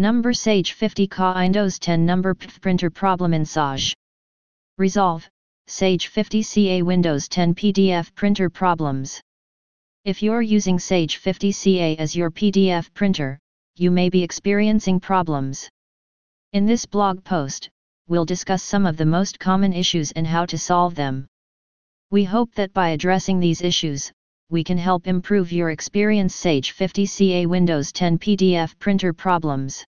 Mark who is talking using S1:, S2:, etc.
S1: Number Sage 50 CA Windows 10 Number Printer Problem in Sage. Resolve, Sage 50 CA Windows 10 PDF Printer Problems. If you're using Sage 50 CA as your PDF printer, you may be experiencing problems. In this blog post, we'll discuss some of the most common issues and how to solve them. We hope that by addressing these issues, we can help improve your experience Sage 50 CA Windows 10 PDF printer problems.